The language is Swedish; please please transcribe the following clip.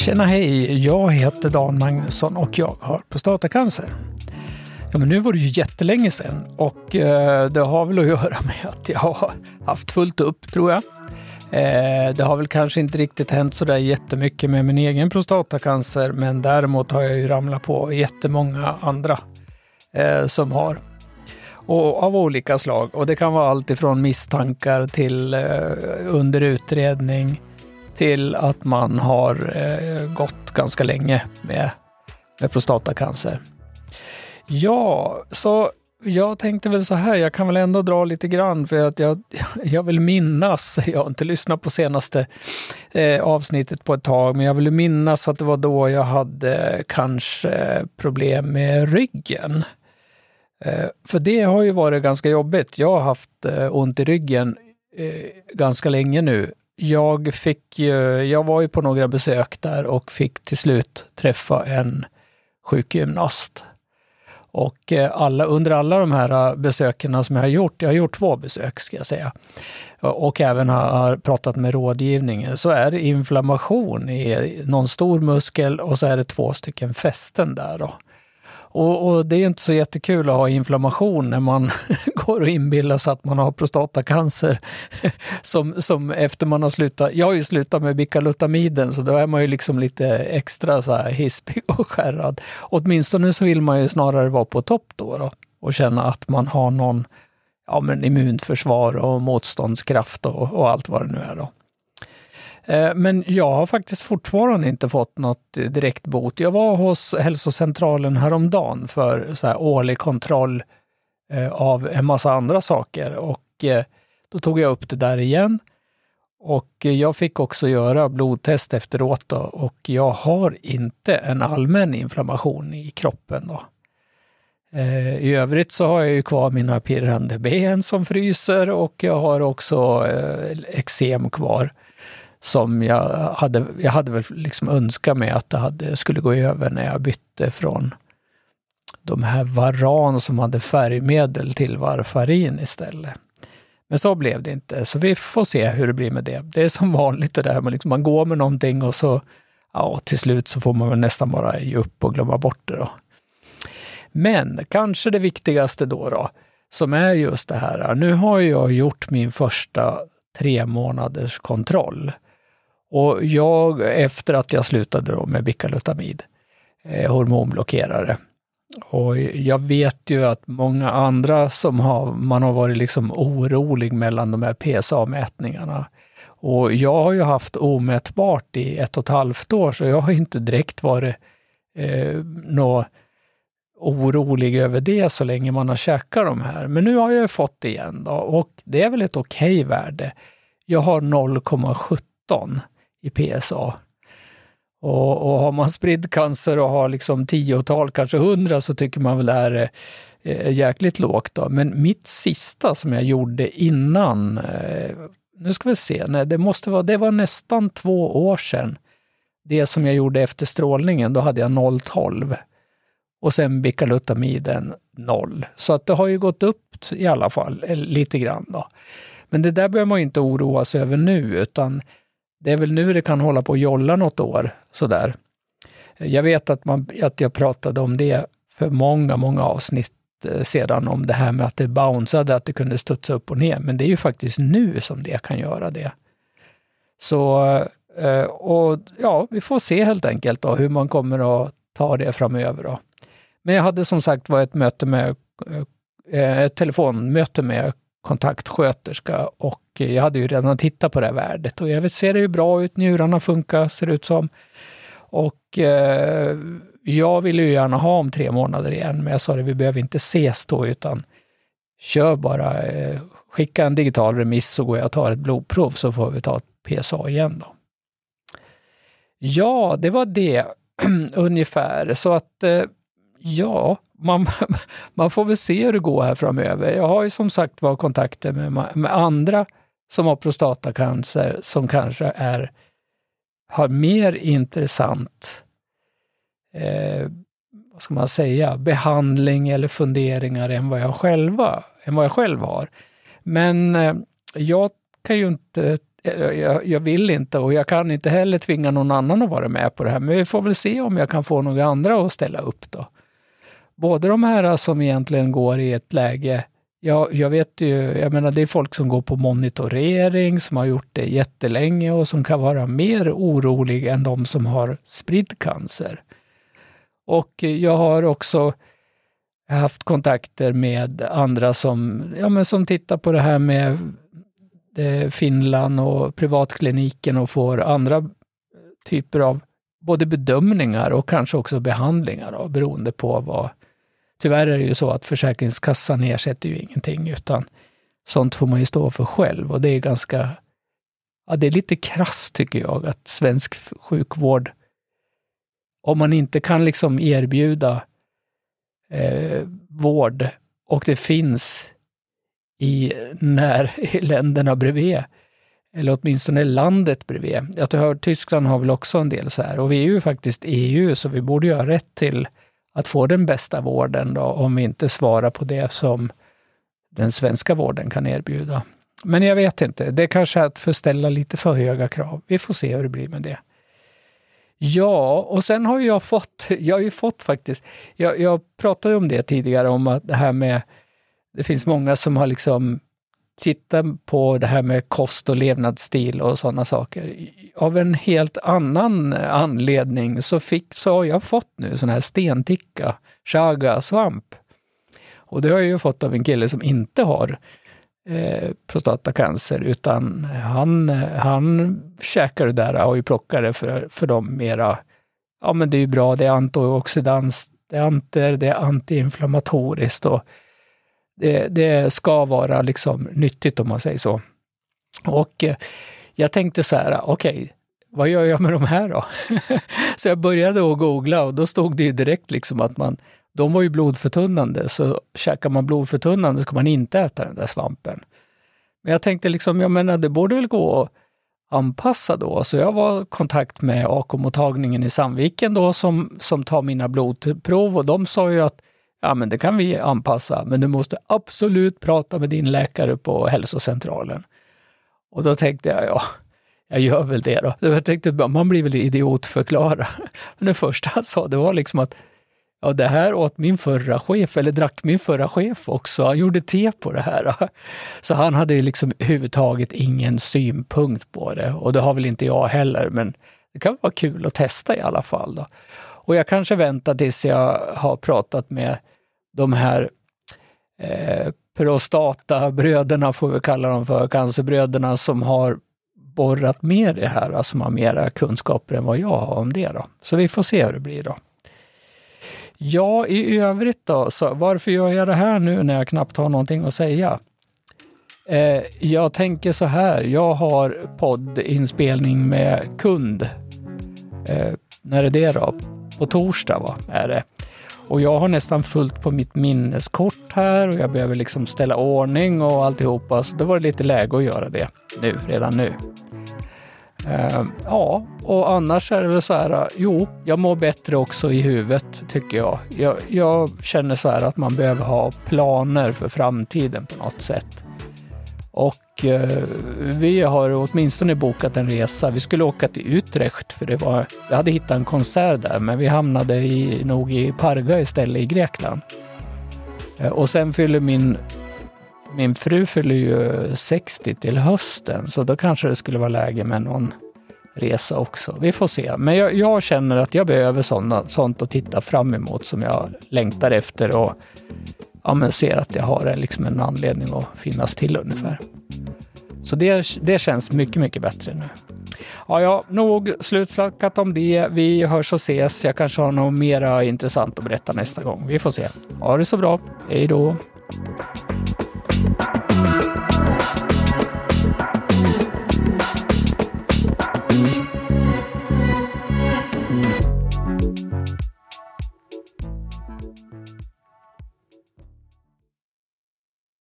Tjena hej! Jag heter Dan Magnusson och jag har prostatacancer. Ja, men nu var det ju jättelänge sedan och eh, det har väl att göra med att jag har haft fullt upp tror jag. Eh, det har väl kanske inte riktigt hänt så där jättemycket med min egen prostatacancer, men däremot har jag ju ramlat på jättemånga andra eh, som har. Och av olika slag. Och det kan vara allt ifrån misstankar till eh, under utredning till att man har eh, gått ganska länge med, med prostatacancer. Ja, så jag tänkte väl så här, jag kan väl ändå dra lite grann för att jag, jag vill minnas, jag har inte lyssnat på senaste eh, avsnittet på ett tag, men jag vill minnas att det var då jag hade kanske problem med ryggen. Eh, för det har ju varit ganska jobbigt. Jag har haft eh, ont i ryggen eh, ganska länge nu. Jag, fick, jag var ju på några besök där och fick till slut träffa en sjukgymnast och eh, alla, under alla de här eh, besöken som jag har gjort, jag har gjort två besök ska jag säga, och även har pratat med rådgivningen, så är det inflammation i någon stor muskel och så är det två stycken fästen där. Då. Och, och, det är inte så jättekul att ha inflammation när man går och inbillar sig att man har prostatacancer. som, som efter man har slutat, jag har ju slutat med Bicalutamiden så då är man ju liksom lite extra så här hispig och skärrad. Åtminstone så vill man ju snarare vara på topp då, då och känna att man har någon ja, men immunförsvar och motståndskraft och, och allt vad det nu är. Då. Eh, men jag har faktiskt fortfarande inte fått något direkt bot. Jag var hos hälsocentralen häromdagen för så här årlig kontroll eh, av en massa andra saker och eh, då tog jag upp det där igen. Och jag fick också göra blodtest efteråt då, och jag har inte en allmän inflammation i kroppen. Då. I övrigt så har jag ju kvar mina pirrande ben som fryser och jag har också eksem kvar som jag hade, jag hade väl liksom önskat mig att det hade, skulle gå över när jag bytte från de här Varan som hade färgmedel till Varfarin istället. Men så blev det inte, så vi får se hur det blir med det. Det är som vanligt det där, man, liksom, man går med någonting och så ja, till slut så får man väl nästan bara ge upp och glömma bort det. Då. Men kanske det viktigaste då, då som är just det här. Nu har jag gjort min första tre månaders kontroll. Och jag, efter att jag slutade då med Bicalutamid, eh, hormonblockerare, och jag vet ju att många andra som har, man har varit liksom orolig mellan de här PSA-mätningarna. Och jag har ju haft omätbart i ett och ett halvt år, så jag har inte direkt varit eh, nå orolig över det så länge man har käkat de här. Men nu har jag fått det igen då, och det är väl ett okej okay värde. Jag har 0,17 i PSA. Och, och har man spridd cancer och har liksom tiotal, kanske hundra, så tycker man väl det här är eh, jäkligt lågt. Då. Men mitt sista som jag gjorde innan, eh, nu ska vi se, nej, det, måste vara, det var nästan två år sedan. Det som jag gjorde efter strålningen, då hade jag 0,12 och sen Bicalutamiden 0. Så att det har ju gått upp i alla fall, eh, lite grann. Då. Men det där behöver man inte oroa sig över nu, utan det är väl nu det kan hålla på att jolla något år sådär. Jag vet att, man, att jag pratade om det för många, många avsnitt eh, sedan om det här med att det bounceade, att det kunde studsa upp och ner. Men det är ju faktiskt nu som det kan göra det. Så, eh, och ja, vi får se helt enkelt då hur man kommer att ta det framöver. Då. Men jag hade som sagt var ett möte med eh, ett telefonmöte med kontaktsköterska och jag hade ju redan tittat på det här värdet och jag vet, ser det ju bra ut, njurarna funkar ser det ut som. Och eh, jag ville ju gärna ha om tre månader igen, men jag sa det, vi behöver inte ses då, utan kör bara, eh, skicka en digital remiss så går jag och tar ett blodprov så får vi ta ett PSA igen då. Ja, det var det ungefär. Så att eh, ja, man, man får väl se hur det går här framöver. Jag har ju som sagt var kontakter med, med andra som har prostatacancer som kanske är, har mer intressant eh, vad ska man säga, behandling eller funderingar än vad jag, själva, än vad jag själv har. Men eh, jag kan ju inte eh, jag, jag, vill inte och jag kan inte heller tvinga någon annan att vara med på det här. Men vi får väl se om jag kan få några andra att ställa upp då. Både de här som egentligen går i ett läge jag, jag vet ju, jag menar det är folk som går på monitorering, som har gjort det jättelänge och som kan vara mer oroliga än de som har spridd cancer. Och jag har också haft kontakter med andra som, ja, men som tittar på det här med eh, Finland och privatkliniken och får andra eh, typer av både bedömningar och kanske också behandlingar då, beroende på vad, Tyvärr är det ju så att Försäkringskassan ersätter ju ingenting, utan sånt får man ju stå för själv och det är ganska, ja det är lite krass tycker jag att svensk sjukvård, om man inte kan liksom erbjuda eh, vård och det finns i när länderna bredvid, eller åtminstone landet bredvid. Jag hör Tyskland har väl också en del så här och vi är ju faktiskt EU så vi borde ju ha rätt till att få den bästa vården då, om vi inte svarar på det som den svenska vården kan erbjuda. Men jag vet inte, det är kanske är att förställa lite för höga krav. Vi får se hur det blir med det. Ja, och sen har jag fått, jag har ju fått faktiskt, jag, jag pratade om det tidigare, om att det här med, det finns många som har liksom titta på det här med kost och levnadsstil och sådana saker. Av en helt annan eh, anledning så, fick, så har jag fått nu sån här stenticka, chaga-svamp. Och det har jag ju fått av en kille som inte har eh, prostatacancer, utan han, han käkar det där och plockar det för, för de mera, ja men det är ju bra, det är antioxidans, det är anter, det är antiinflammatoriskt och det, det, ska vara liksom nyttigt om man säger så. Och eh, jag tänkte så här, okej, okay, vad gör jag med de här då? så jag började att googla och då stod det ju direkt liksom att man, de var ju blodförtunnande, så käkar man blodförtunnande ska man inte äta den där svampen. Men jag tänkte liksom, jag menar det borde väl gå att anpassa då. Så jag var i kontakt med AK-mottagningen i Sandviken då som, som tar mina blodprov och de sa ju att ja men det kan vi anpassa, men du måste absolut prata med din läkare på hälsocentralen. Och då tänkte jag, ja, jag gör väl det då. Jag tänkte, man blir väl idiotförklara. Men det första han sa, det var liksom att ja, det här åt min förra chef, eller drack min förra chef också. Han gjorde te på det här. Så han hade ju liksom överhuvudtaget ingen synpunkt på det. Och det har väl inte jag heller, men det kan vara kul att testa i alla fall. Då. Och jag kanske väntar tills jag har pratat med de här eh, prostatabröderna, får vi kalla dem för, cancerbröderna som har borrat mer det här, alltså som har mera kunskaper än vad jag har om det. Då. Så vi får se hur det blir då. Ja, i övrigt då, så varför gör jag det här nu när jag knappt har någonting att säga? Eh, jag tänker så här, jag har poddinspelning med kund. Eh, när är det då? På torsdag va, är det. Och jag har nästan fullt på mitt minneskort här och jag behöver liksom ställa ordning och alltihopa. Så då var det lite läge att göra det nu, redan nu. Uh, ja, och annars är det väl så här, jo, jag mår bättre också i huvudet tycker jag. jag. Jag känner så här att man behöver ha planer för framtiden på något sätt. Och eh, vi har åtminstone bokat en resa. Vi skulle åka till Utrecht för det var, vi hade hittat en konsert där, men vi hamnade i, nog i Parga istället i Grekland. Eh, och sen fyller min, min fru fyller ju 60 till hösten, så då kanske det skulle vara läge med någon resa också. Vi får se. Men jag, jag känner att jag behöver såna, sånt att titta fram emot som jag längtar efter och ja, men ser att jag har liksom en anledning att finnas till ungefär. Så det, det känns mycket, mycket bättre nu. Ja, ja, nog slutsnackat om det. Vi hörs och ses. Jag kanske har något mera intressant att berätta nästa gång. Vi får se. Ha det så bra. Hej då!